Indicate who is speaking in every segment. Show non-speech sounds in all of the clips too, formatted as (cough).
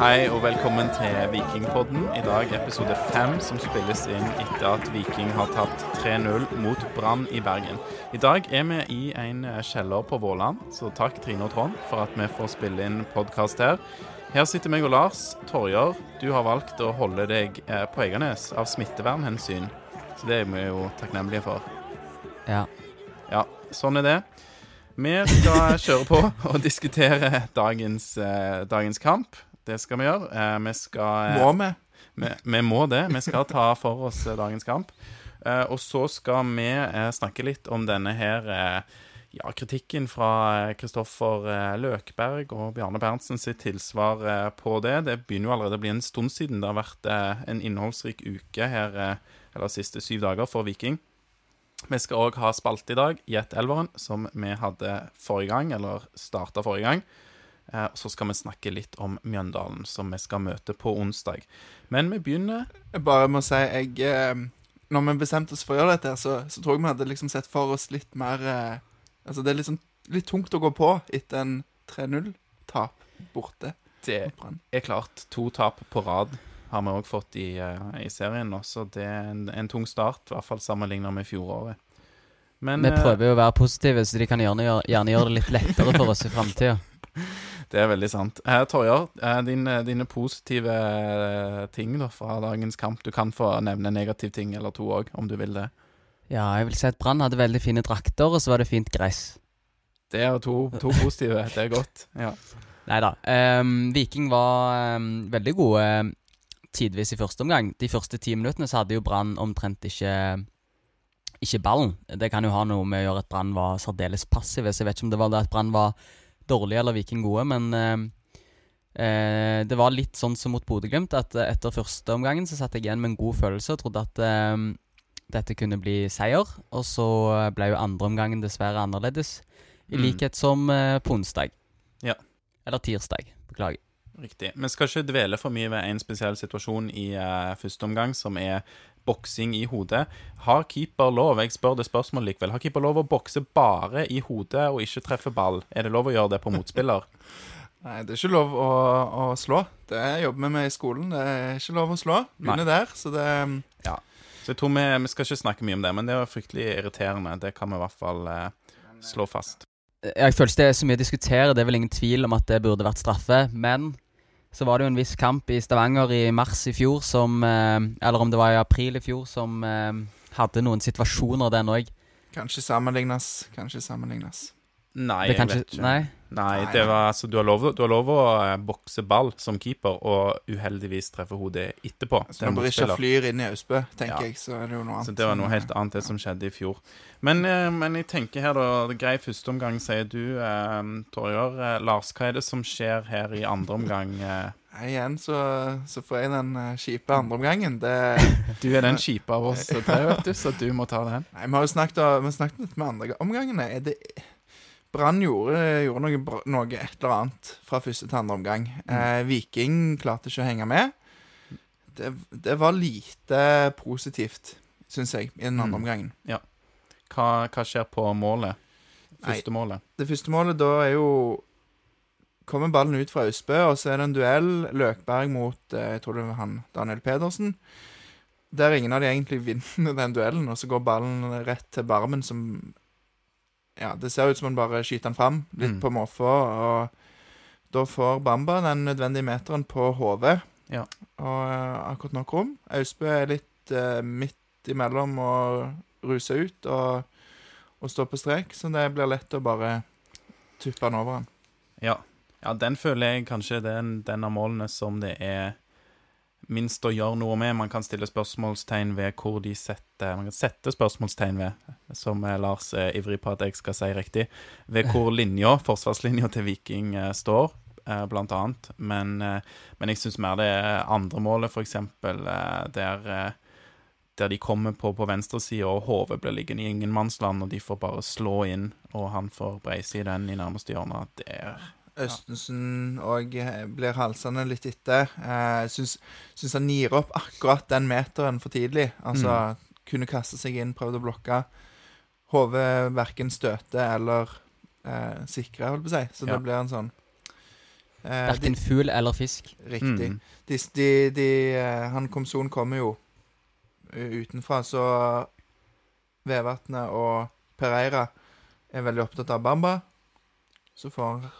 Speaker 1: Hei og velkommen til Vikingpodden. I dag episode fem, som spilles inn etter at Viking har tatt 3-0 mot Brann i Bergen. I dag er vi i en kjeller på Våland, så takk Trine og Trond for at vi får spille inn podkast her. Her sitter meg og Lars. Torjer, du har valgt å holde deg eh, på Egernes av smittevernhensyn, så det er vi jo takknemlige for.
Speaker 2: Ja.
Speaker 1: Ja, sånn er det. Vi skal kjøre på og diskutere dagens, eh, dagens kamp. Det skal vi gjøre. Eh, vi skal
Speaker 3: Må vi?
Speaker 1: vi, vi må det. Vi skal ta for oss eh, dagens kamp. Eh, og så skal vi eh, snakke litt om denne her eh, ja, kritikken fra eh, Kristoffer eh, Løkberg og Bjarne Berntsen sitt tilsvar eh, på det. Det begynner jo allerede å bli en stund siden det har vært eh, en innholdsrik uke her, eh, eller siste syv dager for Viking. Vi skal òg ha spalte i dag, Gjett elveren, som vi hadde forrige gang, eller starta forrige gang. Eh, og Så skal vi snakke litt om Mjøndalen, som vi skal møte på onsdag. Men vi begynner
Speaker 3: Jeg bare må si jeg eh, Når vi bestemte oss for å gjøre dette, så, så tror jeg vi hadde liksom sett for oss litt mer eh, Altså, det er liksom litt tungt å gå på etter en 3-0-tap borte
Speaker 1: Det er klart to tap på rad har vi òg fått i, i serien nå, så det er en, en tung start, i hvert fall sammenlignet med fjoråret. Men
Speaker 2: Vi prøver jo å være positive, så de kan gjerne gjøre, gjerne gjøre det litt lettere for oss i framtida.
Speaker 1: Det er veldig sant. Eh, Torjar, eh, din, dine positive eh, ting da fra dagens kamp. Du kan få nevne negativ ting eller to òg, om du vil det.
Speaker 2: Ja, jeg vil si at Brann hadde veldig fine drakter, og så var det fint gress.
Speaker 1: Det er to, to positive. (laughs) Det er godt. Ja.
Speaker 2: Nei da. Um, Viking var um, veldig gode ehm, tidvis i første omgang. De første ti minuttene så hadde jo Brann omtrent ikke ikke ballen. Det kan jo ha noe med å gjøre at Brann var særdeles passive. Så jeg vet ikke om det var det at Brann var dårlige eller Viking gode, men ehm, eh, det var litt sånn som mot Bodø-Glimt, at eh, etter første omgangen så satt jeg igjen med en god følelse og trodde at eh, dette kunne bli seier. Og så ble jo andre omgangen dessverre annerledes, i
Speaker 1: Mm.
Speaker 2: likhet som eh, på onsdag.
Speaker 1: Ja.
Speaker 2: Eller tirsdag. Beklager.
Speaker 1: Riktig. Vi skal ikke dvele for mye ved en spesiell situasjon i eh, første omgang, som er boksing i hodet. Har keeper lov jeg spør det spørsmålet likevel, har keeper lov å bokse bare i hodet og ikke treffe ball? Er det lov å gjøre det på motspiller? (laughs)
Speaker 3: Nei, det er ikke lov å, å slå. Det jobber vi med i skolen. Det er ikke lov å slå. Begynner der, så det ja.
Speaker 1: Så jeg tror vi, vi skal ikke snakke mye om det, men det er fryktelig irriterende. Det kan vi i hvert fall eh, slå fast.
Speaker 2: Jeg føler ikke det er så mye å diskutere. Det er vel ingen tvil om at det burde vært straffe. Men så var det jo en viss kamp i Stavanger i mars i fjor som eh, Eller om det var i april i fjor, som eh, hadde noen situasjoner, den òg.
Speaker 3: Kanskje sammenlignes. Kanskje sammenlignes.
Speaker 1: Nei,
Speaker 2: Det
Speaker 1: jeg
Speaker 2: kanskje
Speaker 1: vet ikke.
Speaker 2: Nei?
Speaker 1: Nei, det var, altså, du, har lov, du har lov å eh, bokse ball som keeper og uheldigvis treffe hodet etterpå.
Speaker 3: Så når Berisha flyr inn i Austbø, tenker
Speaker 1: Ja.
Speaker 3: jeg, så er det jo noe annet.
Speaker 1: Så det var noe helt annet det som skjedde i fjor. Men, eh, men jeg tenker her, da Grei første omgang, sier du, eh, Torjer. Lars, hva er det som skjer her i andre omgang? Eh, (laughs)
Speaker 3: Nei, igjen så, så får jeg den kjipe andreomgangen. Det (laughs)
Speaker 1: du er den kjipe av oss tre, vet du, så du må ta den.
Speaker 3: Nei, vi har jo snakket, vi har snakket litt med andre omgangene. Er det Brann gjorde, gjorde noe, noe et eller annet fra første til andre omgang. Eh, Viking klarte ikke å henge med. Det, det var lite positivt, syns jeg, i den andre
Speaker 1: Mm.
Speaker 3: omgangen.
Speaker 1: Hva, hva skjer på målet?
Speaker 3: Nei.
Speaker 1: Målet.
Speaker 3: Det første målet da er jo Kommer ballen ut fra Østbø, og så er det en duell. Løkberg mot eh, jeg tror det var han, Daniel Pedersen. Der ingen av de egentlig vinner den duellen, og så går ballen rett til Barmen, som Ja, det ser ut som han bare skyter han fram, litt
Speaker 1: Mm.
Speaker 3: på måfå. Og da får Bamba den nødvendige meteren på hodet.
Speaker 1: Ja.
Speaker 3: Og eh, akkurat nok rom. Austbø er litt eh, midt imellom å ruse ut og, og stå på strek, så det blir lett å bare tuppe han over han.
Speaker 1: Ja. ja, den føler jeg kanskje den, den av målene som det er minst å gjøre noe med. Man kan stille spørsmålstegn ved hvor de setter Man kan sette spørsmålstegn ved, som eh, Lars er ivrig på at jeg skal si riktig, ved hvor (laughs) linja, forsvarslinja til Viking eh, står, eh, blant annet. Men, men jeg syns mer det er andre f.eks., der der de kommer på på venstresida, og HV blir liggende i ingenmannsland, og de får bare slå inn, og han får breise i den i nærmeste hjørne. Det er
Speaker 3: Østensen eh, blir halsende litt etter. Eh, syns, syns han gir opp akkurat den meteren for tidlig. Altså kunne kaste seg inn, prøvd å blokke. HV verken støter eller eh, sikrer, holdt på å si. Så
Speaker 1: Ja.
Speaker 3: det blir en sånn Eh,
Speaker 2: Verken fugl eller fisk.
Speaker 3: riktig.
Speaker 1: Mm.
Speaker 3: De, de, de, eh, han Komson kommer jo utenfra, så Vevatnet og Pereira er veldig opptatt av Bamba. Så får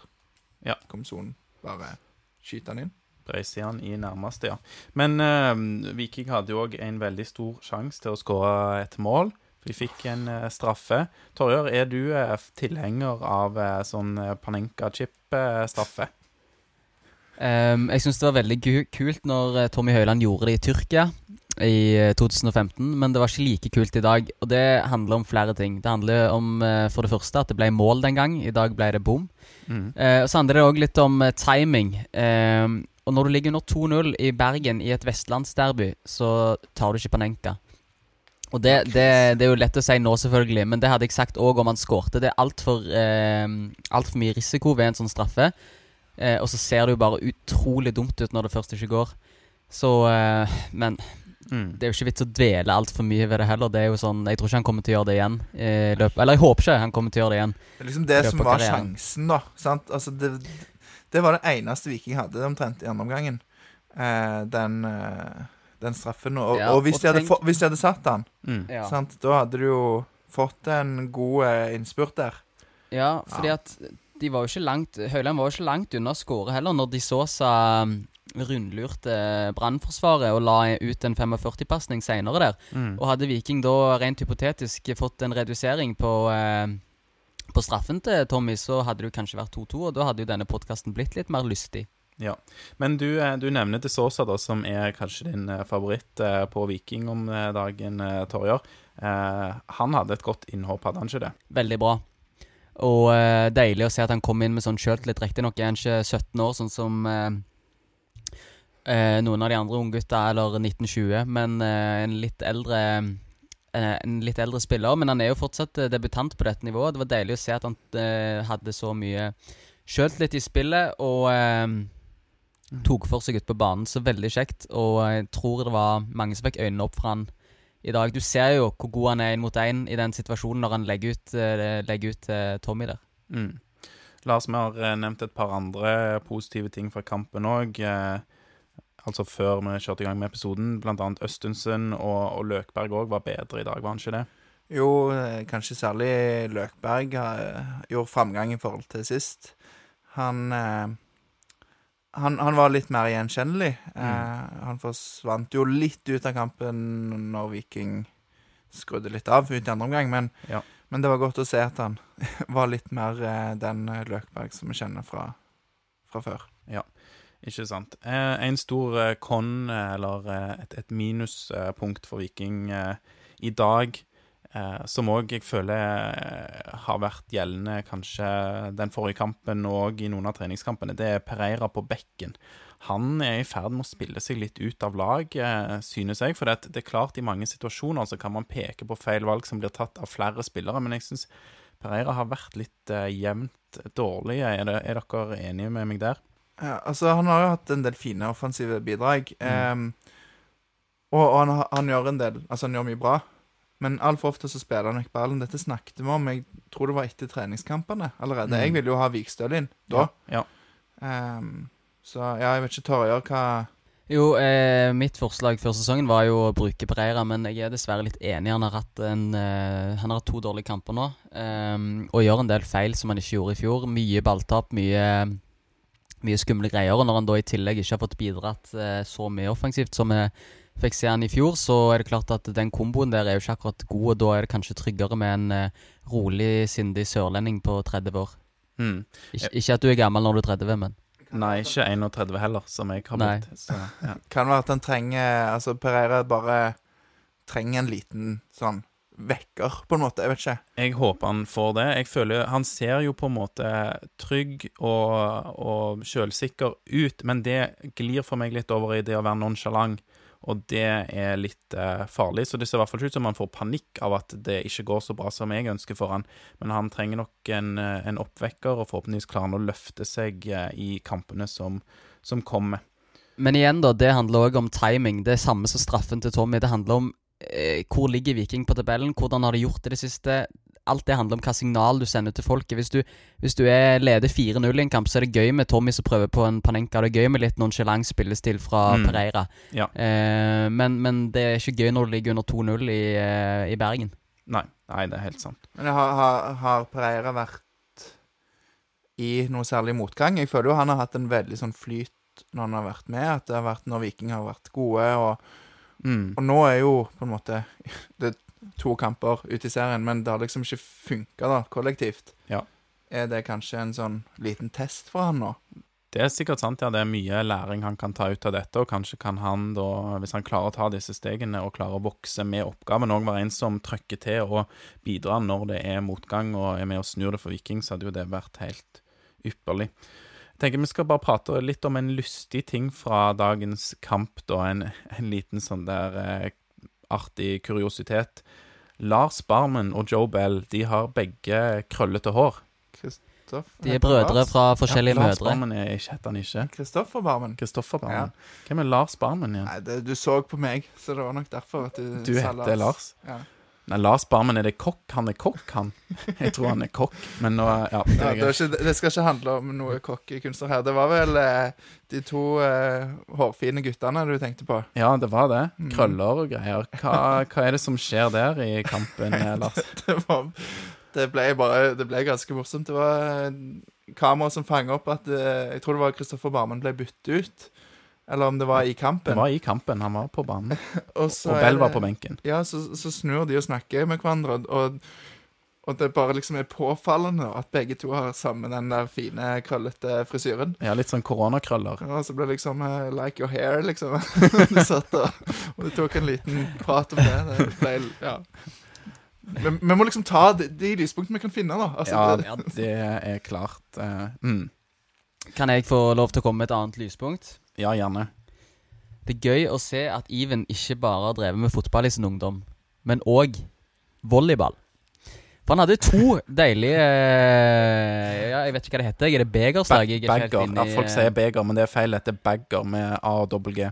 Speaker 1: Ja.
Speaker 3: Komson bare skyte han inn.
Speaker 1: Brøysi han i nærmeste, ja. Men eh, Viking hadde jo òg en veldig stor sjanse til å skåre et mål. Vi fikk en eh, straffe. Torjør, er du eh, tilhenger av eh, sånn Panenka-chip-straffe?
Speaker 2: Um, jeg syns det var veldig kult når Tommy Høiland gjorde det i Tyrkia i eh, 2015, men det var ikke like kult i dag. Og det handler om flere ting. Det handler om for det første at det ble mål den gang. I dag ble det bom.
Speaker 1: Mm.
Speaker 2: Uh, og så handler det òg litt om timing. Uh, og når du ligger under 2-0 i Bergen i et vestlandsderby, så tar du ikke Panenka. Og det, det, det er jo lett å si nå, selvfølgelig, men det hadde jeg sagt òg om han skårte. Det er altfor eh, alt for mye risiko ved en sånn straffe. Eh, og så ser det jo bare utrolig dumt ut når det først ikke går. Så eh, Men
Speaker 1: Mm.
Speaker 2: det er jo ikke vits å dvele altfor mye ved det heller. Det er jo sånn Jeg tror ikke han kommer til å gjøre det igjen. Eh, løp, eller jeg håper ikke han kommer til å gjøre det igjen.
Speaker 3: Det er liksom det som var
Speaker 2: karrieren.
Speaker 3: sjansen, da. Sant? Altså, det, det var det eneste Viking hadde omtrent i andre omgangen. Eh, den, eh, den straffen. Og,
Speaker 2: Ja,
Speaker 3: og hvis,
Speaker 2: og
Speaker 3: de hadde
Speaker 2: tenk-
Speaker 3: få, hvis de hadde satt den,
Speaker 1: Mm.
Speaker 2: Ja.
Speaker 3: sant? da hadde du jo fått en god eh, innspurt der.
Speaker 2: Ja, fordi
Speaker 3: Ja.
Speaker 2: at de var jo ikke langt Høyland var jo ikke langt unna å skåre heller, når de så seg um, rundlurte Brannforsvaret og la ut en 45-pasning seinere der.
Speaker 1: Mm.
Speaker 2: Og hadde Viking da rent hypotetisk fått en redusering på eh, På straffen til Tommy, så hadde det jo kanskje vært 2-2, og da hadde jo denne podkasten blitt litt mer lystig.
Speaker 1: Ja. Men du, eh, du nevner De Sosa, da, som er kanskje din eh, favoritt eh, på Viking om dagen, Torjer. Han hadde et godt innhopp, hadde han ikke det?
Speaker 2: Veldig bra. Og deilig å se at han kom inn med sånn sjøltillit. Riktignok er han ikke 17 år, sånn som noen av de andre unggutta, eller 1920, men en litt eldre En litt eldre spiller. Men han er jo fortsatt debutant på dette nivået. Det var deilig å se at han hadde så mye sjøltillit i spillet, og tok for seg ute på banen. Så veldig kjekt. Og jeg tror det var mange som fikk øynene opp for han i dag. Du ser jo hvor god han er én mot én i den situasjonen når han legger ut, eh, legger ut eh, Tommy der.
Speaker 1: Mm. Lars, vi har eh, nevnt et par andre positive ting fra kampen òg. altså før vi kjørte i gang med episoden. Blant annet Østensen og, og Løkberg òg var bedre i dag, var han ikke det?
Speaker 3: Jo, kanskje særlig Løkberg gjorde framgang i forhold til sist. Han eh, han, han var litt mer gjenkjennelig. Eh, han forsvant jo litt ut av kampen når Viking skrudde litt av ut i andre omgang, men,
Speaker 1: Ja.
Speaker 3: men det var godt å se at han (laughs) var litt mer eh, den Løkberg som vi kjenner fra, fra før.
Speaker 1: Ikke sant. Eh, en stor eh, kon, eh, eller eh, et, et minuspunkt for Viking eh, i dag, som òg jeg føler eh, har vært gjeldende kanskje den forrige kampen og i noen av treningskampene, det er Pereira på bekken. Han er i ferd med å spille seg litt ut av lag, eh, synes jeg. For det, er klart, i mange situasjoner så kan man peke på feil valg som blir tatt av flere spillere, men jeg syns Pereira har vært litt eh, jevnt dårlig. Er, det, er dere enige med meg der?
Speaker 3: Ja, altså, han har jo hatt en del fine offensive bidrag. ehm, og og han, han gjør en del Altså, han gjør mye bra. Men altfor ofte så spiller han ikke ballen. Dette snakket vi om. Jeg tror det var etter treningskampene allerede.
Speaker 1: Mm.
Speaker 3: Jeg ville jo ha Vikstøl inn da.
Speaker 1: Ja.
Speaker 3: Ehm, så ja, jeg vet ikke, Torjer, hva
Speaker 2: Jo, eh, mitt forslag før sesongen var jo å bruke Pereira, men jeg er dessverre litt enig. Han har hatt, en, eh, han har hatt to dårlige kamper nå, ehm, og gjør en del feil som han ikke gjorde i fjor. Mye balltap, mye, mye skumle greier. Og når han da i tillegg ikke har fått bidratt eh, så mye offensivt som vi fikk se han i fjor, så er det klart at den komboen der er jo ikke akkurat god, og da er det kanskje tryggere med en eh, rolig, sindig sørlending på 30 år.
Speaker 1: Mm.
Speaker 2: Ik ikke at du er gammel når du er 30, men
Speaker 1: Nei, ikke 31 heller, som jeg har blitt. Så, ja. (laughs)
Speaker 3: Kan være at han trenger Altså, Pereira bare trenger en liten sånn vekker, på en måte. Jeg vet ikke.
Speaker 1: Jeg håper han får det. Jeg føler Han ser jo på en måte trygg og, og sjølsikker ut, men det glir for meg litt over i det å være nonsjalant. Og det er litt eh, farlig. Så det ser i hvert fall ut som han får panikk av at det ikke går så bra som jeg ønsker for han. Men han trenger nok en, eh, en oppvekker, og forhåpentligvis klarer han å løfte seg eh, i kampene som, som kommer.
Speaker 2: Men igjen, da, det handler òg om timing. Det er samme som straffen til Tommy. Det handler om eh, hvor ligger Viking på tabellen, hvordan har de gjort det det siste. Alt det handler om hva signal du sender til folket. Hvis du, hvis du er leder 4-0 i en kamp, så er det gøy med Tommy som prøver på en Panenka. Det er gøy med litt nonchalant spillestil fra
Speaker 1: Mm.
Speaker 2: Pereira.
Speaker 1: Ja.
Speaker 2: Eh, men, men det er ikke gøy når du ligger under 2-0 i, eh, i Bergen.
Speaker 1: Nei, nei, det er helt sant.
Speaker 3: Men har, har, har Pereira vært i noe særlig motgang? Jeg føler jo han har hatt en veldig sånn flyt når han har vært med. At det har vært når Viking har vært gode. Og,
Speaker 1: Mm.
Speaker 3: og nå er jo på en måte (laughs) Det to kamper ute i serien, men det har liksom ikke funka kollektivt.
Speaker 1: Ja.
Speaker 3: Er det kanskje en sånn liten test for han nå?
Speaker 1: Det er sikkert sant, ja. Det er mye læring han kan ta ut av dette, og kanskje kan han da, hvis han klarer å ta disse stegene og klarer å vokse med oppgaven, òg være en som trøkker til og bidrar når det er motgang og er med og snur det for Viking, så hadde jo det vært helt ypperlig. Jeg tenker Vi skal bare prate litt om en lystig ting fra dagens kamp. da, En, en liten sånn der eh, artig kuriositet. Lars Barmen og Joe Bell de har begge krøllete hår.
Speaker 3: Kristoff?
Speaker 2: De er brødre fra forskjellige
Speaker 1: Ja, Lars
Speaker 2: mødre.
Speaker 1: Barmen er ikke, heter han ikke.
Speaker 3: Kristoffer Barmen?
Speaker 1: Kristoffer Barmen. Hvem er Lars Barmen igjen?
Speaker 3: Nei, det, du så på meg, så det var nok derfor at du,
Speaker 1: Du
Speaker 3: sa
Speaker 1: heter Lars?
Speaker 3: Ja.
Speaker 1: Nei, Lars Barmen, er det kokk? Han er kokk, han. Jeg tror han er kokk, men nå Ja, det
Speaker 3: Ja, det, ikke, det skal ikke handle om noe kokkekunstner her. Det var vel eh, de to eh, hårfine guttene du tenkte på.
Speaker 1: Ja, det var det.
Speaker 3: Mm.
Speaker 1: Krøller og greier. Hva, hva er det som skjer der i kampen, eh, Lars? (laughs)
Speaker 3: Det, var, det ble bare Det ble ganske morsomt. Det var eh, kamera som fanga opp at eh, Jeg tror det var Kristoffer Barmen ble byttet ut. Eller om det var i kampen.
Speaker 1: Det var i kampen. Han var på banen. (laughs)
Speaker 3: og
Speaker 1: Og Bell var på benken.
Speaker 3: Ja, så, så snur de og snakker med hverandre, og, og det bare liksom er påfallende at begge to har samme den der fine, krøllete frisyren.
Speaker 1: Ja, litt sånn koronakrøller.
Speaker 3: Og så ble det liksom eh, Like your hair, liksom. (laughs) du satt og, og du tok en liten prat om det. Det ble Ja. Vi, vi må liksom ta de, de lyspunktene vi kan finne, da. Altså,
Speaker 1: Ja,
Speaker 3: det,
Speaker 1: det er klart. Uh, mm.
Speaker 2: Kan jeg få lov til å komme med et annet lyspunkt?
Speaker 1: Ja, gjerne.
Speaker 2: Det er gøy å se at Even ikke bare har drevet med fotball i sin ungdom, men òg volleyball. For han hadde to (laughs) deilige eh, Ja, jeg vet ikke hva det heter. Er det begerslag? Er
Speaker 1: Bagger. Ja, folk sier beger, men det er feil. Det er bagger med A og dobbel G.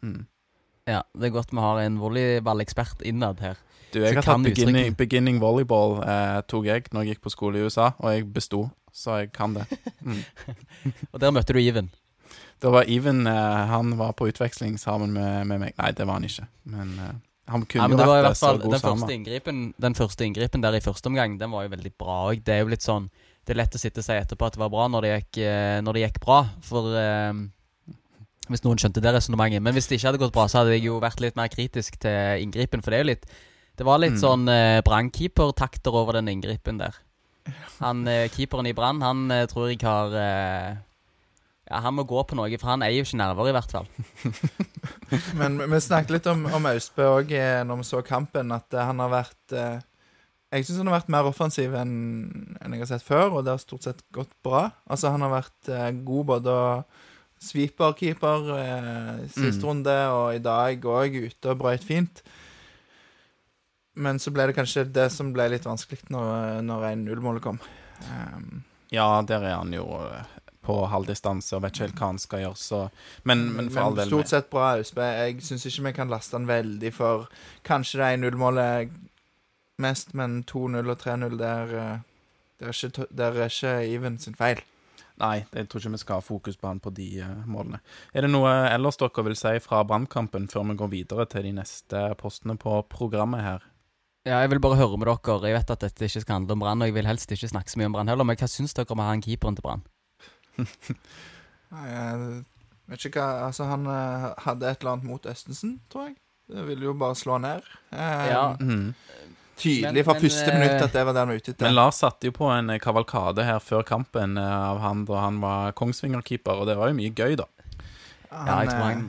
Speaker 1: Mm.
Speaker 2: Ja, Det er godt vi har en volleyballekspert innad her.
Speaker 1: Du, jeg har tatt beginning, beginning volleyball eh, tok jeg når jeg gikk på skole i USA, og jeg besto, så jeg kan det. Mm. (laughs)
Speaker 2: Og der møtte du Even.
Speaker 1: Da var Even eh, Han var på utveksling sammen med, med meg. Nei, det var han ikke, men eh, han kunne
Speaker 2: Ja, men
Speaker 1: jo
Speaker 2: det var i
Speaker 1: vært det, så god
Speaker 2: den
Speaker 1: sammen.
Speaker 2: første, inngripen, den første inngripen der i første omgang, den var jo veldig bra òg. Det er jo litt sånn Det er lett å sitte og si etterpå at det var bra når det gikk, eh, når det gikk bra, for eh, Hvis noen skjønte det resonnementet. Men hvis det ikke hadde gått bra, så hadde jeg jo vært litt mer kritisk til inngripen, for det er jo litt Det var litt
Speaker 1: Mm.
Speaker 2: sånn eh, Brann-keeper-takter over den inngripen der. Han eh, keeperen i Brann, han eh, tror jeg har Ja, han må gå på noe, for han eier jo ikke nerver, i hvert fall. (laughs)
Speaker 3: men vi snakket litt om, om Austbø òg når vi så kampen, at eh, han har vært eh, Jeg syns han har vært mer offensiv enn enn jeg har sett før, og det har stort sett gått bra. Altså, han har vært eh, god både å sweeper-keeper eh, sist
Speaker 1: Mm.
Speaker 3: runde, og i dag òg ute og brøyt fint. Men så ble det kanskje det som ble litt vanskelig når, når 1-0-målet kom. Um,
Speaker 1: Ja, der er han jo eh, på halvdistanse og vet ikke helt hva han skal gjøre, så Men, men for all del
Speaker 3: stort sett bra Austbø. Jeg syns ikke vi kan laste han veldig for kanskje det 1-0-målet mest, men 2-0 og 3-0 der det er, ikke, der er ikke Even sin feil.
Speaker 1: Nei, jeg tror ikke vi skal ha fokus på han på de eh, målene. Er det noe ellers dere vil si fra brannkampen før vi går videre til de neste postene på programmet her?
Speaker 2: Ja, jeg vil bare høre med dere. Jeg vet at dette ikke skal handle om Brann, og jeg vil helst ikke snakke så mye om Brann heller, men hva syns dere om å ha han keeperen til Brann? (laughs)
Speaker 3: Nei, Jeg vet ikke hva Altså, han eh, hadde et eller annet mot Østensen, tror jeg. Det ville jo bare slå ned. Eh,
Speaker 2: Ja.
Speaker 1: Mhm.
Speaker 3: Tydelig fra
Speaker 2: men,
Speaker 3: første
Speaker 2: eh,
Speaker 3: minutt at det var det han var ute etter.
Speaker 1: Men Lars satte jo på en eh, kavalkade her før kampen eh, av han da han var Kongsvinger-keeper, og det var jo mye gøy, da.
Speaker 2: Ja, jeg tror
Speaker 3: eh,
Speaker 2: han,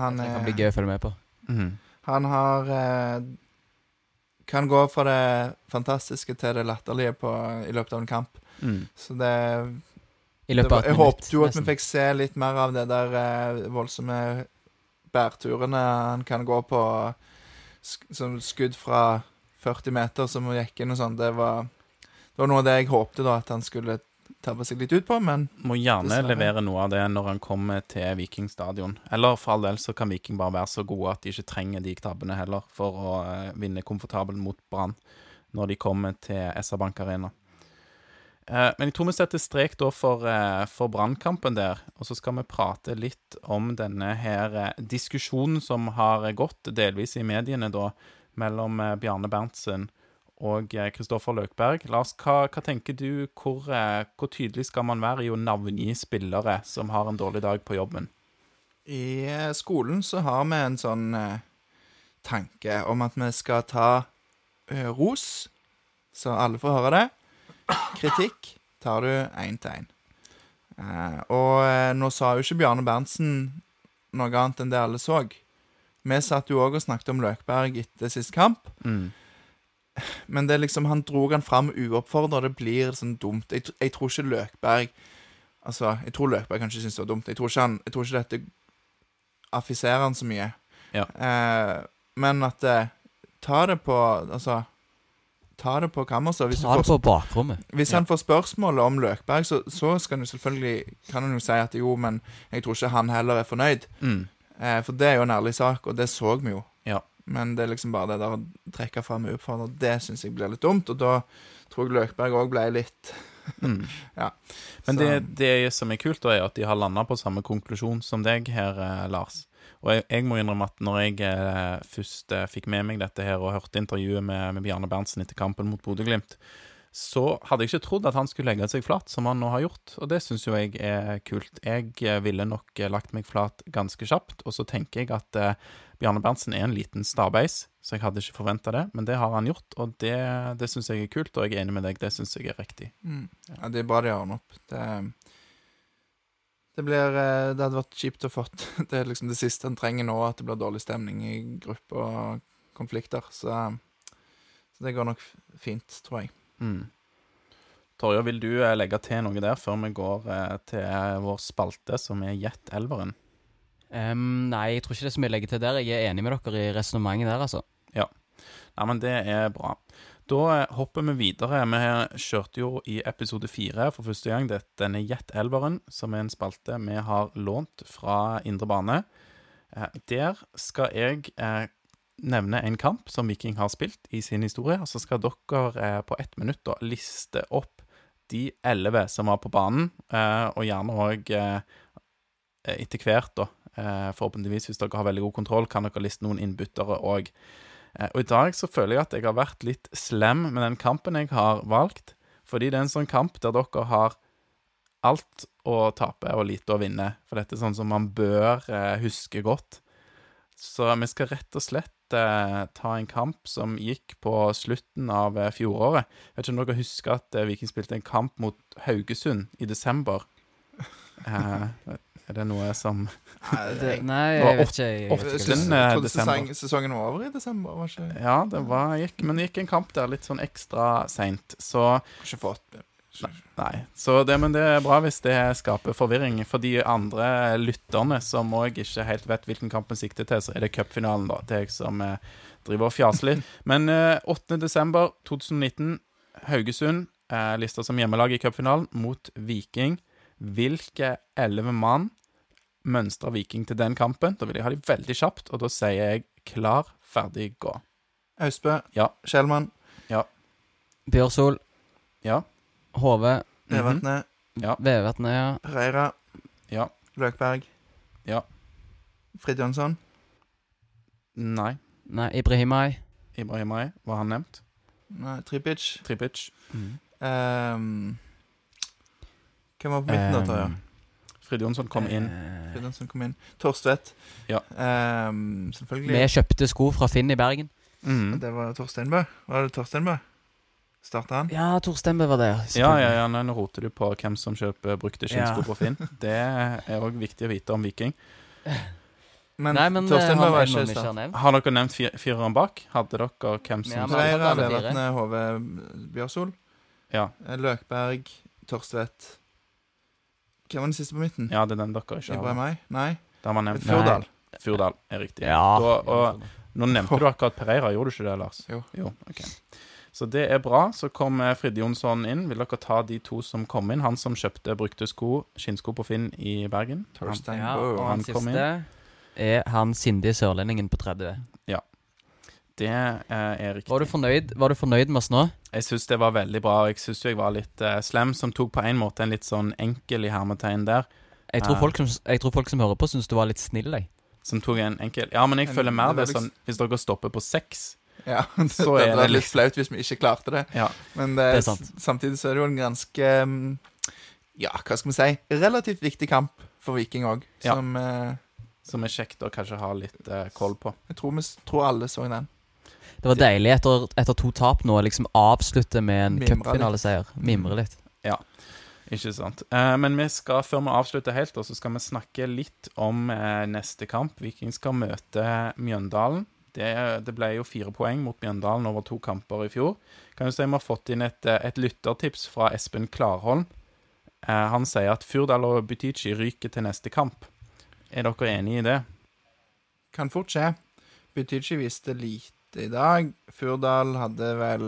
Speaker 3: han,
Speaker 2: det kan
Speaker 3: eh,
Speaker 2: bli gøy å følge med på.
Speaker 1: Mhm.
Speaker 3: Han har eh, Kan gå fra det fantastiske til det latterlige på, i løpet av en kamp.
Speaker 1: Mm.
Speaker 3: Så det,
Speaker 2: I løpet
Speaker 3: var,
Speaker 2: av et
Speaker 3: Jeg
Speaker 2: minutt.
Speaker 3: håpet jo at vi fikk se litt mer av det der eh, voldsomme bærturene han kan gå på. Sk som skudd fra 40 meter som gikk inn og sånn. Det var, det var noe av det jeg håpte da at han skulle tabbe seg litt ut på, men
Speaker 1: Må gjerne
Speaker 3: Dessverre.
Speaker 1: levere noe av det når han kommer til Viking stadion. Eller for all del så kan Viking bare være så gode at de ikke trenger de tabbene heller for å eh, vinne komfortabelt mot Brann. når de kommer til SR Bank Arena. Eh, men jeg tror vi setter strek da for, eh, for brannkampen der, og så skal vi prate litt om denne her eh, diskusjonen som har gått delvis i mediene da, mellom Bjarne Berntsen og Kristoffer Løkberg. Lars, hva, hva tenker du, hvor, hvor tydelig skal man være i å navngi spillere som har en dårlig dag på jobben?
Speaker 3: I skolen så har vi en sånn tanke om at vi skal ta ros, så alle får høre det. Kritikk tar du én til én. Eh, og eh, nå sa jo ikke Bjarne Berntsen noe annet enn det alle så. Vi satt jo òg og snakket om Løkberg etter sist kamp.
Speaker 1: Mm.
Speaker 3: Men det er liksom, han dro han fram uoppfordra. Det blir sånn dumt. Jeg, jeg tror ikke Løkberg Altså, jeg tror Løkberg kanskje syns det var dumt. Jeg tror ikke, han, jeg tror ikke dette affiserer han så mye.
Speaker 1: Ja.
Speaker 3: Eh, men at eh, Ta det på Altså Ta det på kammerset. Hvis,
Speaker 2: Ta det
Speaker 3: får,
Speaker 2: på bakrommet.
Speaker 3: hvis han får spørsmål om Løkberg, så, så skal han selvfølgelig Kan han jo si at jo, men jeg tror ikke han heller er fornøyd.
Speaker 1: Mm.
Speaker 3: Eh, for det er jo en ærlig sak, og det så vi jo.
Speaker 1: Ja.
Speaker 3: Men det er liksom bare det der å trekke fram uoppfordra, det syns jeg blir litt dumt. Og da tror jeg Løkberg òg ble litt (laughs)
Speaker 1: Mm.
Speaker 3: Ja.
Speaker 1: Men det, det som er kult, da, er at de har landa på samme konklusjon som deg her, eh, Lars. Og jeg, jeg må innrømme at når jeg eh, først eh, fikk med meg dette her og hørte intervjuet med, med Bjarne Berntsen etter kampen mot Bodø-Glimt, så hadde jeg ikke trodd at han skulle legge seg flat, som han nå har gjort. Og det syns jo jeg er kult. Jeg eh, ville nok eh, lagt meg flat ganske kjapt, og så tenker jeg at eh, Bjarne Berntsen er en liten stabeis, så jeg hadde ikke forventa det, men det har han gjort, og det, det syns jeg er kult, og jeg er enig med deg, det syns jeg er riktig.
Speaker 3: mm. Ja, det er bra de han opp. Det, det blir eh, Det hadde vært kjipt å få (laughs) Det er liksom det siste han trenger nå, at det blir dårlig stemning i grupper og konflikter. Så, så det går nok fint, tror jeg.
Speaker 1: Mm. Torje, vil du eh, legge til noe der før vi går eh, til vår spalte, som er Gjett elveren?
Speaker 2: Um, nei, jeg tror ikke det er så mye å legge til der. Jeg er enig med dere i resonnementet der, altså.
Speaker 1: Nei, men det er bra. Da hopper vi videre. Vi kjørte jo i episode fire for første gang det- denne Jet elveren, som er en spalte vi har lånt fra Indre Bane. Eh, Der skal jeg eh, nevne en kamp som Viking har spilt i sin historie, og så skal dere eh, på ett minutt da liste opp de elleve som var på banen, og gjerne òg etter hvert, da. Forhåpentligvis, hvis dere har veldig god kontroll, kan dere liste noen innbyttere òg. Eh, og i dag så føler jeg at jeg har vært litt slem med den kampen jeg har valgt. Fordi det er en sånn kamp der dere har alt å tape og lite å vinne. For dette er sånn som man bør eh, huske godt. Så vi skal rett og slett eh, ta en kamp som gikk på slutten av eh, fjoråret. Jeg vet ikke om dere husker at eh, Viking spilte en kamp mot Haugesund i desember. (laughs) Er det noe som
Speaker 2: Det, (laughs) nei, jeg vet ikke. Jeg,
Speaker 3: trodde sesong, sesongen var over i desember. Var ikke,
Speaker 1: Ja, det var, gikk, men det gikk en kamp der litt sånn ekstra seint. Så
Speaker 3: ikke fått
Speaker 1: Nei. Så det, men det er bra hvis det skaper forvirring. For de andre lytterne som òg ikke helt vet hvilken kamp vi sikter til, så er det cupfinalen, da. Det er jeg som eh, driver og fjaser litt. (laughs) Men eh, 8. desember 2019, Haugesund eh, lista som hjemmelag i cupfinalen mot Viking. Hvilke elleve mann mønstrer Viking til den kampen? Da vil jeg ha de veldig kjapt, og da sier jeg klar, ferdig, gå.
Speaker 3: Austbø,
Speaker 1: Ja.
Speaker 3: Skjellmann,
Speaker 2: Bjørsol,
Speaker 1: Ja.
Speaker 2: Hove,
Speaker 1: -hmm.
Speaker 3: ja.
Speaker 2: Vevatnet, ja.
Speaker 3: Pereira,
Speaker 1: Ja.
Speaker 3: Løkberg.
Speaker 1: Ja.
Speaker 3: Frid Jonsson.
Speaker 1: Nei.
Speaker 2: Nei, Ibrahimai.
Speaker 1: Ibrahimai, var han nevnt?
Speaker 3: Nei, Tripic.
Speaker 1: Tripic.
Speaker 3: Ehm, hvem var på midten da, Tarjei?
Speaker 1: Um, Frid Jonsson kom inn.
Speaker 2: Eh,
Speaker 3: Frid Jonsson kom inn. Torstvedt.
Speaker 1: Ja.
Speaker 3: Um, selvfølgelig.
Speaker 2: Vi kjøpte sko fra Finn i Bergen.
Speaker 1: Mm.
Speaker 3: Det var Torsteinbø. Var det Torsteinbø? Starta han?
Speaker 2: Ja, Torsteinbø var det.
Speaker 1: Ja, ja, ja, nå roter du på hvem som kjøper brukte skinnsko
Speaker 2: Ja.
Speaker 1: på Finn. Det er òg viktig å vite om Viking.
Speaker 3: Men,
Speaker 2: Nei, men eh,
Speaker 3: Torsteinbø
Speaker 2: han
Speaker 3: var ikke
Speaker 2: vi ikke har
Speaker 3: start.
Speaker 1: Har dere nevnt fyreren fireren bak? Hadde dere hvem som
Speaker 2: Ja,
Speaker 3: Pereira,
Speaker 2: alle
Speaker 3: Hove, Bjørsol.
Speaker 1: Ja.
Speaker 3: Eh, Løkberg, Torstvedt. Hvem var den siste på midten?
Speaker 1: Ja, det er den dere ikke har.
Speaker 3: Ibrahimai? Nei.
Speaker 1: Der man nevnt.
Speaker 3: Fjordal.
Speaker 1: Fjordal er riktig.
Speaker 2: Ja.
Speaker 1: Da, og nå nevnte du akkurat Pereira, gjorde du ikke det, Lars?
Speaker 3: Jo.
Speaker 1: jo ok. Så det er bra. Så kom eh, Fridde Jonsson inn. Vil dere ta de to som kom inn? Han som kjøpte brukte sko, skinnsko på Finn i Bergen. Han,
Speaker 2: Ja, og
Speaker 1: han
Speaker 2: han
Speaker 1: kom
Speaker 2: siste er han sindige sørlendingen på 30.
Speaker 1: Det eh, er riktig.
Speaker 2: Var du fornøyd, var du fornøyd med oss nå?
Speaker 1: Jeg syns det var veldig bra. Jeg syns jeg var litt uh, slem, som tok på en måte en litt sånn enkel i hermetegn der.
Speaker 2: Jeg tror, folk som, jeg tror folk som hører på, syns du var litt snill, jeg.
Speaker 1: Som tok en enkel Ja, men jeg
Speaker 3: en,
Speaker 1: føler mer
Speaker 3: det
Speaker 1: det sånn Hvis dere stopper på seks
Speaker 3: Ja, det, (laughs)
Speaker 1: Så
Speaker 3: det,
Speaker 1: er det
Speaker 3: vært litt flaut hvis vi ikke klarte det.
Speaker 1: Ja.
Speaker 3: Men det,
Speaker 2: Det er sant.
Speaker 3: samtidig så er det jo en ganske mm, Ja, hva skal vi si? Relativt viktig kamp for Viking òg.
Speaker 1: Ja.
Speaker 3: Som eh,
Speaker 1: Som er kjekt å kanskje ha litt uh, koll på.
Speaker 3: jeg tror, vi, tror alle så den.
Speaker 2: Det var deilig etter, etter to tap nå å liksom avslutte med en cupfinaleseier. Mimre litt.
Speaker 1: Ja, Ikke sant. Eh, men vi skal, før vi avslutter helt, så skal vi snakke litt om eh, neste kamp. Viking skal møte Mjøndalen. Det, det ble jo fire poeng mot Mjøndalen over to kamper i fjor. Kan jo si Vi har fått inn et, eh, et lyttertips fra Espen Klarholm. Eh, han sier at Furdal og Butichi ryker til neste kamp. Er dere enig i det?
Speaker 3: Kan fort skje. Butichi viste lite i dag. Furdal hadde vel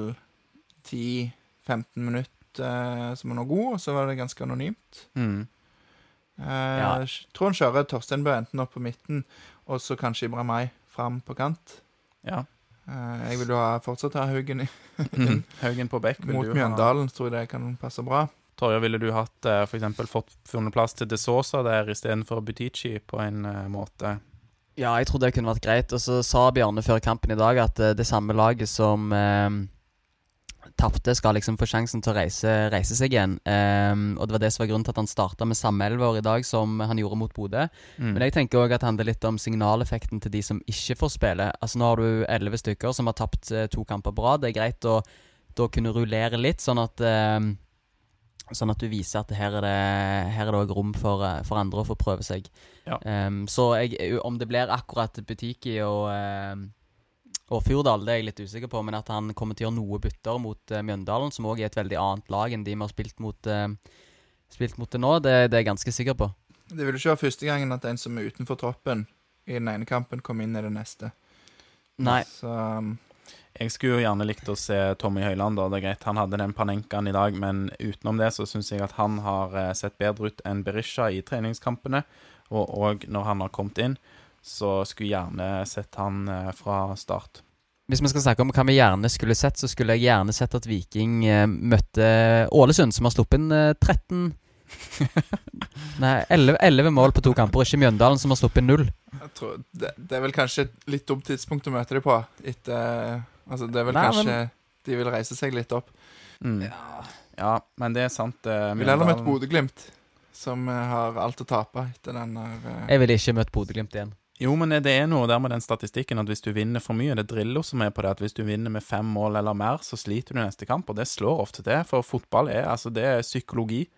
Speaker 3: 10-15 minutter eh, som var noe god, og så var det ganske anonymt.
Speaker 1: Mm.
Speaker 3: Eh,
Speaker 2: Ja.
Speaker 3: Han kjører Torstein Bø enten opp på midten, og så kanskje Ibrahimai fram på kant.
Speaker 1: Ja.
Speaker 3: Eh, jeg vil jo ha, fortsatt ha Haugen i-
Speaker 1: Mm. Haugen på bekk.
Speaker 3: mot
Speaker 1: du ha-
Speaker 3: Tror jeg det kan passe bra.
Speaker 1: Torje, ville du hatt eh, for eksempel fått funnet plass til De Sosa der istedenfor Butichi på en eh, måte?
Speaker 2: Ja, jeg trodde det kunne vært greit. Og så sa Bjarne før kampen i dag at eh, det samme laget som eh, tapte, skal liksom få sjansen til å reise, reise seg igjen. Ehm, og det var det som var grunnen til at han starta med samme elver i dag som han gjorde mot Bodø.
Speaker 1: Mm.
Speaker 2: Men jeg tenker òg at det handler litt om signaleffekten til de som ikke får spille. Altså Nå har du elleve stykker som har tapt eh, to kamper på rad. Det er greit å da kunne rullere litt, sånn at eh, Sånn at du viser at her er det Her er det òg rom for, eh, for andre å få prøve seg.
Speaker 1: Ja.
Speaker 2: Um, så jeg, om det blir akkurat Butiki og uh, og Fjordal, det er jeg litt usikker på, men at han kommer til å gjøre noe bytter mot uh, Mjøndalen, som òg er et veldig annet lag enn de vi har spilt mot, uh, spilt mot det nå, det, det er jeg ganske sikker på.
Speaker 3: Det vil jo ikke være første gangen at en som er utenfor troppen i den ene kampen, kommer inn i den neste.
Speaker 2: Nei.
Speaker 3: Så um,
Speaker 1: Jeg skulle jo gjerne likt å se Tommy Høiland. da, det er greit, Han hadde den panenkaen i dag, men utenom det så syns jeg at han har eh, sett bedre ut enn Berisha i treningskampene. Og, og når han har kommet inn, så skulle jeg gjerne sett han eh, fra start.
Speaker 2: Hvis vi skal snakke om hva vi gjerne skulle sett, så skulle jeg gjerne sett at Viking eh, møtte Ålesund, som har sluppet inn eh, 13 (laughs) Nei, 11, 11 mål på to kamper, ikke Mjøndalen, som har sluppet null.
Speaker 3: jeg tror det, det er vel kanskje et litt dumt tidspunkt å møte dem på. Etter Altså, det er vel
Speaker 2: Nei,
Speaker 3: kanskje
Speaker 2: men-
Speaker 3: De vil reise seg litt opp.
Speaker 1: Mm. Ja. men det er sant. Uh,
Speaker 3: Vil heller møte Bodø-Glimt, som eh, har alt å tape etter den der uh...
Speaker 2: Jeg ville ikke møtt Bodø-Glimt igjen.
Speaker 1: Jo, men det er noe der med den statistikken at hvis du vinner for mye Det er Drillo som er på det, at hvis du vinner med fem mål eller mer, så sliter du neste kamp, og det slår ofte til. For fotball er altså det er psykologi.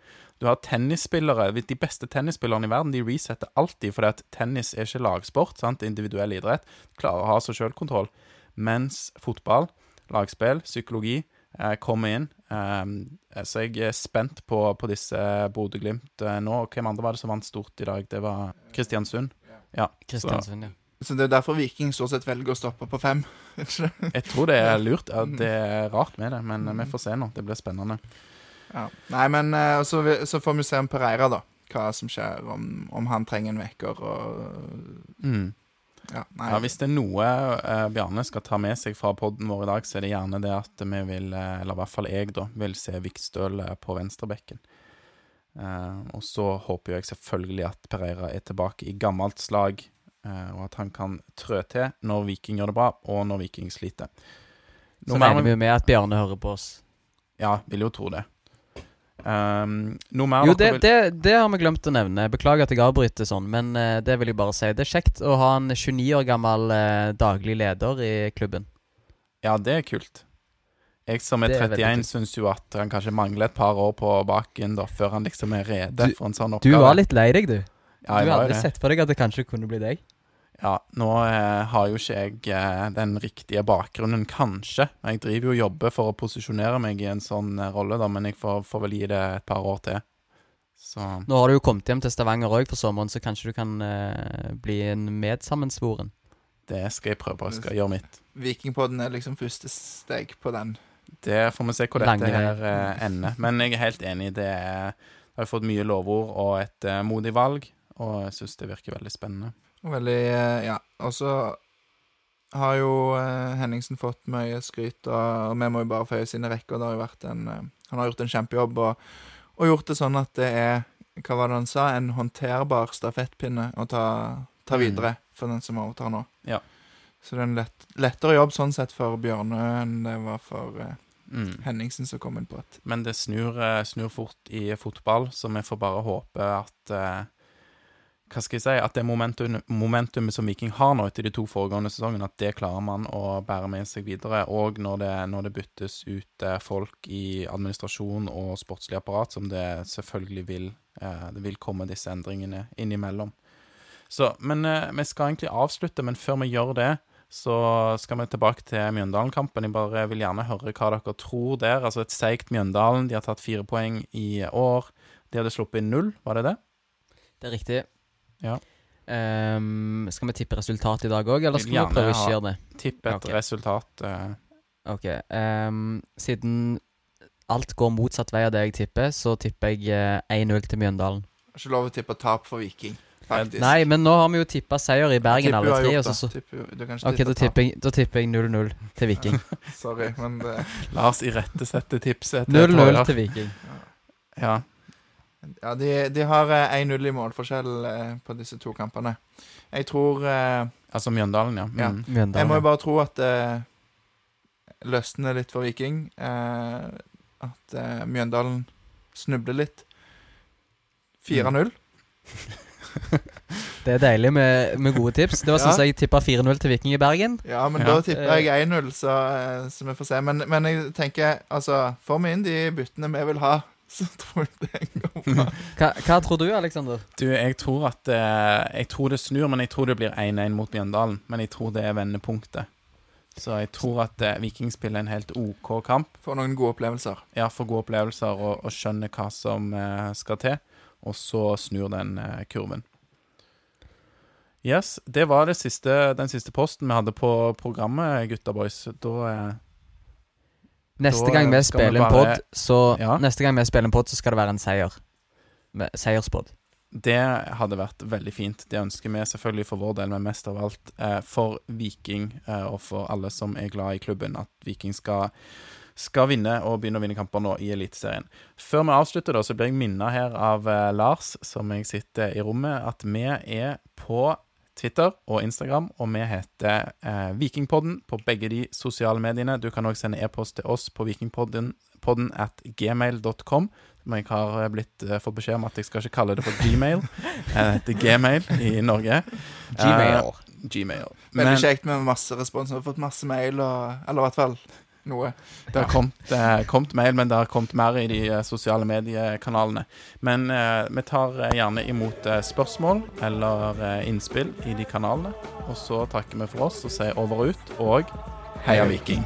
Speaker 1: Du har tennisspillere, De beste tennisspillerne i verden de resetter alltid, fordi at tennis er ikke lagsport, sant? individuell idrett. Klarer å ha så sjølkontroll. Mens fotball, lagspill, psykologi eh, kommer inn. Eh, så jeg er spent på, på disse Bodø-Glimt eh, nå. Hvem andre var det som vant stort i dag? Det var Kristiansund. Ja,
Speaker 2: Kristiansund, ja.
Speaker 3: Så det er derfor Viking stort sett velger å stoppe på fem. (laughs)
Speaker 1: Jeg tror det er lurt. Ja, det er rart med det, men eh, vi får se nå. Det blir spennende.
Speaker 3: Ja. Nei, men eh, så, vi- så får vi se om Pereira, da. Hva som skjer, om, om han trenger en vekker og
Speaker 1: Mm.
Speaker 3: Ja, nei.
Speaker 1: Ja, Hvis det er noe eh, Bjarne skal ta med seg fra podden vår i dag, så er det gjerne det at vi vil, eh, eller i hvert fall jeg, da, vil se Vikstøl på venstrebekken. Eh, og så håper jeg selvfølgelig at Pereira er tilbake i gammelt slag, eh, og at han kan trø til når Viking gjør det bra, og når Viking sliter.
Speaker 2: Så
Speaker 1: Noe
Speaker 2: regner vi jo med at Bjarne hører på oss.
Speaker 1: Ja, vil jo tro det. Um,
Speaker 2: Jo,
Speaker 1: det,
Speaker 2: det, det, det har vi glemt å nevne. Beklager at jeg avbryter sånn, men uh, det vil jeg bare si. Det er kjekt å ha en 29 år gammel uh, daglig leder i klubben.
Speaker 1: Ja, det er kult. Jeg som er
Speaker 2: er
Speaker 1: 31,
Speaker 2: kult.
Speaker 1: syns jo at han kanskje mangler et par år på baken da, før han liksom er rede
Speaker 2: Du-
Speaker 1: for en sånn oppgave.
Speaker 2: Du var litt lei deg, du.
Speaker 1: ja, jeg
Speaker 2: du
Speaker 1: har
Speaker 2: aldri
Speaker 1: det.
Speaker 2: sett for deg at det kanskje kunne bli deg.
Speaker 1: Ja, nå eh, har jo ikke jeg eh, den riktige bakgrunnen, kanskje. Jeg driver jo og jobber for å posisjonere meg i en sånn eh, rolle, da, men jeg får, får vel gi det et par år til. Så
Speaker 2: Nå har du jo kommet hjem til Stavanger òg for sommeren, så kanskje du kan eh, bli en medsammensvoren.
Speaker 1: det skal jeg prøve. Jeg skal gjøre mitt.
Speaker 3: Vikingpodden er liksom første steg på den.
Speaker 1: Det får vi se hvor dette her eh, ender. Men jeg er helt enig. Det er, har fått mye lovord og et eh, modig valg, og jeg syns det virker veldig spennende.
Speaker 3: Veldig eh, Ja. Og så har jo Henningsen fått mye skryt, og, og vi må jo bare føye sine rekker. Det har jo vært en, han har gjort en kjempejobb og, og gjort det sånn at det er hva var det han sa, en håndterbar stafettpinne å ta, ta
Speaker 1: Mm.
Speaker 3: videre for den som overtar nå.
Speaker 1: Ja.
Speaker 3: Så det er en lett, lettere jobb sånn sett for Bjørnø enn det var for uh,
Speaker 1: Mm.
Speaker 3: Henningsen som kom inn på et
Speaker 1: Men det snur, eh, snur fort i fotball, så vi får bare håpe at uh, Hva skal jeg si At det momentum, momentumet som Viking har nå etter de to foregående sesongene, at det klarer man å bære med seg videre. Og når det, når det byttes ut folk i administrasjon og sportslig apparat, som det selvfølgelig vil. Det vil komme disse endringene innimellom. Så, men vi skal egentlig avslutte, men før vi gjør det, så skal vi tilbake til Mjøndalen-kampen. Jeg bare vil gjerne høre hva dere tror der. Altså et seigt Mjøndalen. De har tatt fire poeng i år. De hadde sluppet inn null, var det det?
Speaker 2: Det er riktig.
Speaker 1: Ja.
Speaker 2: Um, skal vi tippe resultat i dag òg, eller skal vi prøve å ikke gjøre det?
Speaker 1: Tipp et
Speaker 2: okay.
Speaker 1: resultat. Uh...
Speaker 2: Ok. Um, siden alt går motsatt vei av det jeg tipper, så tipper jeg eh, 1-0 til Mjøndalen.
Speaker 3: Har ikke lov å tippe tap for Viking, faktisk.
Speaker 2: Nei, men nå har vi jo tippa seier i Bergen, alle tre. Og så, så,
Speaker 3: Tipper
Speaker 2: ok,
Speaker 3: tippe
Speaker 2: da tipper, jeg, da tipper jeg 0-0 til Viking. (laughs)
Speaker 3: Sorry, men det,
Speaker 1: Lars irettesette tipset.
Speaker 2: 0-0 til Viking.
Speaker 1: Ja.
Speaker 3: Ja, de, de har eh, 1-0 i målforskjell eh, på disse to kampene. Jeg tror eh,
Speaker 1: Altså Mjøndalen, ja.
Speaker 3: Ja.
Speaker 1: Mjøndalen,
Speaker 3: Jeg må jo bare tro at det løsner litt for Viking. Eh, at eh, Mjøndalen snubler litt. 4-0. (laughs)
Speaker 2: Det er deilig med, med gode tips. Det var sånn
Speaker 3: Ja.
Speaker 2: jeg tippa 4-0 til Viking i Bergen.
Speaker 3: Ja, men
Speaker 1: Ja.
Speaker 3: da tipper jeg 1-0, så, eh, så vi får se. Men, men jeg tenker, altså Får vi inn de byttene vi vil ha, (laughs) så tror jeg det går bra.
Speaker 2: Hva, hva tror du, Aleksander?
Speaker 1: Du, jeg tror at eh, Jeg tror det snur, men jeg tror det blir 1-1 mot Mjøndalen. Men jeg tror det er vendepunktet. Så jeg tror at eh, Viking spiller en helt OK kamp.
Speaker 3: Får noen gode opplevelser.
Speaker 1: Ja, får gode opplevelser og, og skjønner hva som eh, skal til. Og så snur den eh, kurven. Yes, det var det siste, den siste posten vi hadde på programmet, gutta boys. Da eh,
Speaker 2: Neste
Speaker 1: Da
Speaker 2: gang vi
Speaker 1: vi
Speaker 2: spiller en
Speaker 1: bare-
Speaker 2: pod, så
Speaker 1: Ja.
Speaker 2: Neste gang vi spiller en pod, så skal det være en seier. Seierspod.
Speaker 1: Det hadde vært veldig fint. Det ønsker vi selvfølgelig for vår del, men mest av alt eh, for Viking eh, og for alle som er glad i klubben, at Viking skal, skal vinne og begynne å vinne kamper nå i Eliteserien. Før vi avslutter, da, så blir jeg minnet her av eh, Lars, som jeg sitter i rommet, at vi er på Twitter og Instagram, og vi heter eh, Vikingpodden på begge de sosiale mediene. Du kan òg sende e-post til oss på vikingpodden podden at gmail.com. Men jeg har eh, blitt, uh, fått beskjed om at jeg skal ikke kalle det for Gmail. (laughs) Det heter Gmail i Norge.
Speaker 2: Gmail.
Speaker 1: Uh, Gmail.
Speaker 3: Veldig kjekt med masse respons. Vi har fått masse mail, og, eller i hvert fall noe.
Speaker 1: det har kommet, eh, kommet mail, men det har kommet mer i de eh, sosiale mediekanalene. Men eh, vi tar eh, gjerne imot eh, spørsmål eller innspill i de kanalene. Og så takker vi for oss og sier over og ut, og heia Viking.